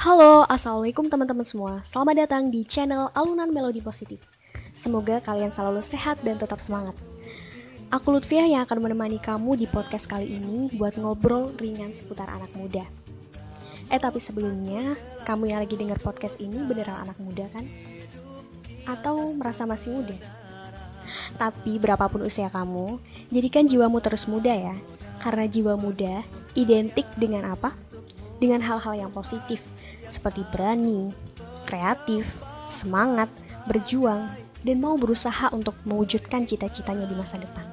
Halo, Assalamualaikum teman-teman semua Selamat datang di channel Alunan Melodi Positif Semoga kalian selalu sehat dan tetap semangat Aku Lutfiah yang akan menemani kamu di podcast kali ini Buat ngobrol ringan seputar anak muda Eh tapi sebelumnya, kamu yang lagi denger podcast ini beneran anak muda kan? Atau merasa masih muda? Tapi berapapun usia kamu, jadikan jiwamu terus muda ya Karena jiwa muda identik dengan apa? Dengan hal-hal yang positif seperti berani, kreatif, semangat, berjuang, dan mau berusaha untuk mewujudkan cita-citanya di masa depan.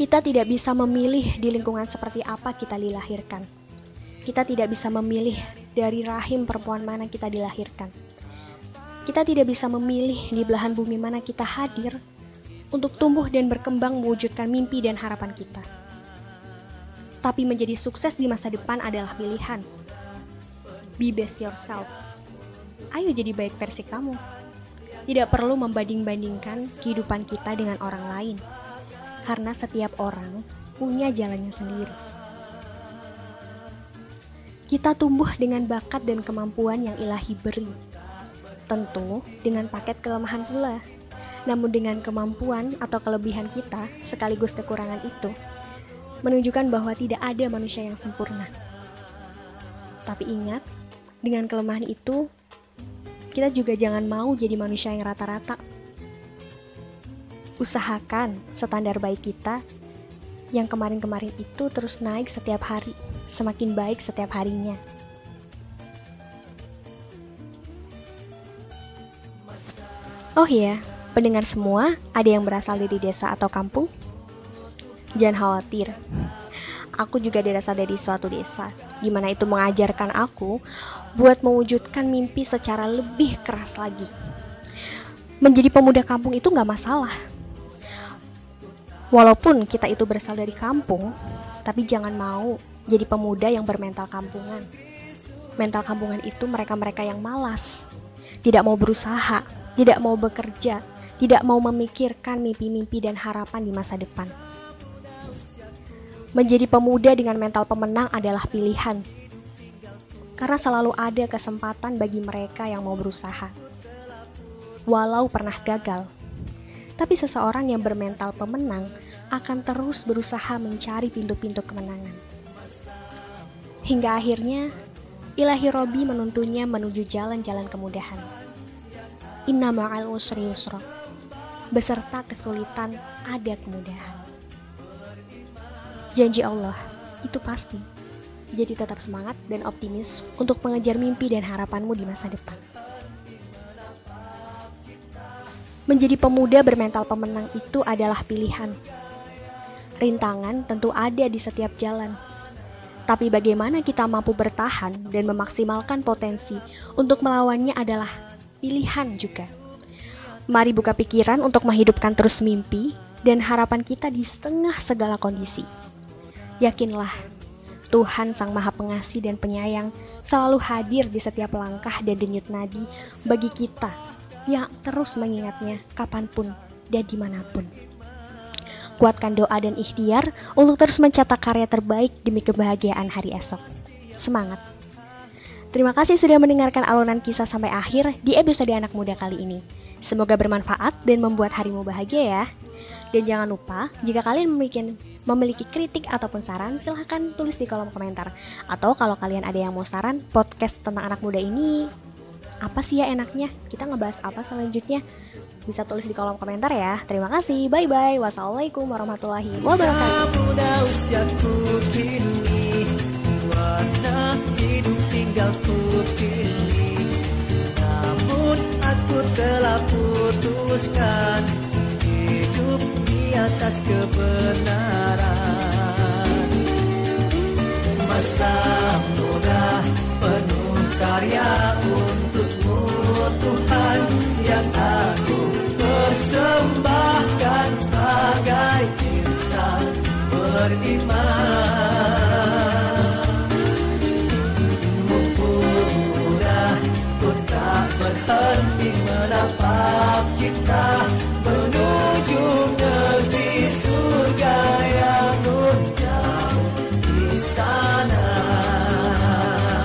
Kita tidak bisa memilih di lingkungan seperti apa kita dilahirkan. Kita tidak bisa memilih dari rahim perempuan mana kita dilahirkan. Kita tidak bisa memilih di belahan bumi mana kita hadir untuk tumbuh dan berkembang mewujudkan mimpi dan harapan kita tapi menjadi sukses di masa depan adalah pilihan. Be best yourself. Ayo jadi baik versi kamu. Tidak perlu membanding-bandingkan kehidupan kita dengan orang lain, karena setiap orang punya jalannya sendiri. Kita tumbuh dengan bakat dan kemampuan yang ilahi beri. Tentu dengan paket kelemahan pula. Namun dengan kemampuan atau kelebihan kita sekaligus kekurangan itu, menunjukkan bahwa tidak ada manusia yang sempurna. Tapi ingat, dengan kelemahan itu, kita juga jangan mau jadi manusia yang rata-rata. Usahakan standar baik kita yang kemarin-kemarin itu terus naik setiap hari, semakin baik setiap harinya. Oh iya, pendengar semua, ada yang berasal dari desa atau kampung? Jangan khawatir, aku juga dirasa dari suatu desa, di mana itu mengajarkan aku buat mewujudkan mimpi secara lebih keras lagi. Menjadi pemuda kampung itu gak masalah. Walaupun kita itu berasal dari kampung, tapi jangan mau jadi pemuda yang bermental kampungan. Mental kampungan itu mereka-mereka yang malas, tidak mau berusaha, tidak mau bekerja, tidak mau memikirkan mimpi-mimpi dan harapan di masa depan. Menjadi pemuda dengan mental pemenang adalah pilihan. Karena selalu ada kesempatan bagi mereka yang mau berusaha. Walau pernah gagal, tapi seseorang yang bermental pemenang akan terus berusaha mencari pintu-pintu kemenangan. Hingga akhirnya, ilahi Robi menuntunnya menuju jalan-jalan kemudahan. Inna ma'al usri yusra. Beserta kesulitan ada kemudahan. Janji Allah, itu pasti. Jadi tetap semangat dan optimis untuk mengejar mimpi dan harapanmu di masa depan. Menjadi pemuda bermental pemenang itu adalah pilihan. Rintangan tentu ada di setiap jalan. Tapi bagaimana kita mampu bertahan dan memaksimalkan potensi untuk melawannya adalah pilihan juga. Mari buka pikiran untuk menghidupkan terus mimpi dan harapan kita di setengah segala kondisi. Yakinlah, Tuhan Sang Maha Pengasih dan Penyayang selalu hadir di setiap langkah dan denyut nadi bagi kita yang terus mengingatnya kapan pun dan di mana pun. Kuatkan doa dan ikhtiar untuk terus mencetak karya terbaik demi kebahagiaan hari esok. Semangat! Terima kasih sudah mendengarkan alunan kisah sampai akhir di episode anak muda kali ini. Semoga bermanfaat dan membuat harimu bahagia ya. Dan jangan lupa, jika kalian memiliki memiliki kritik ataupun saran, silahkan tulis di kolom komentar. Atau kalau kalian ada yang mau saran podcast tentang anak muda ini, apa sih ya enaknya? Kita ngebahas apa selanjutnya? Bisa tulis di kolom komentar ya. Terima kasih. Bye bye. Wassalamualaikum warahmatullahi wabarakatuh atas kebenaran. Masa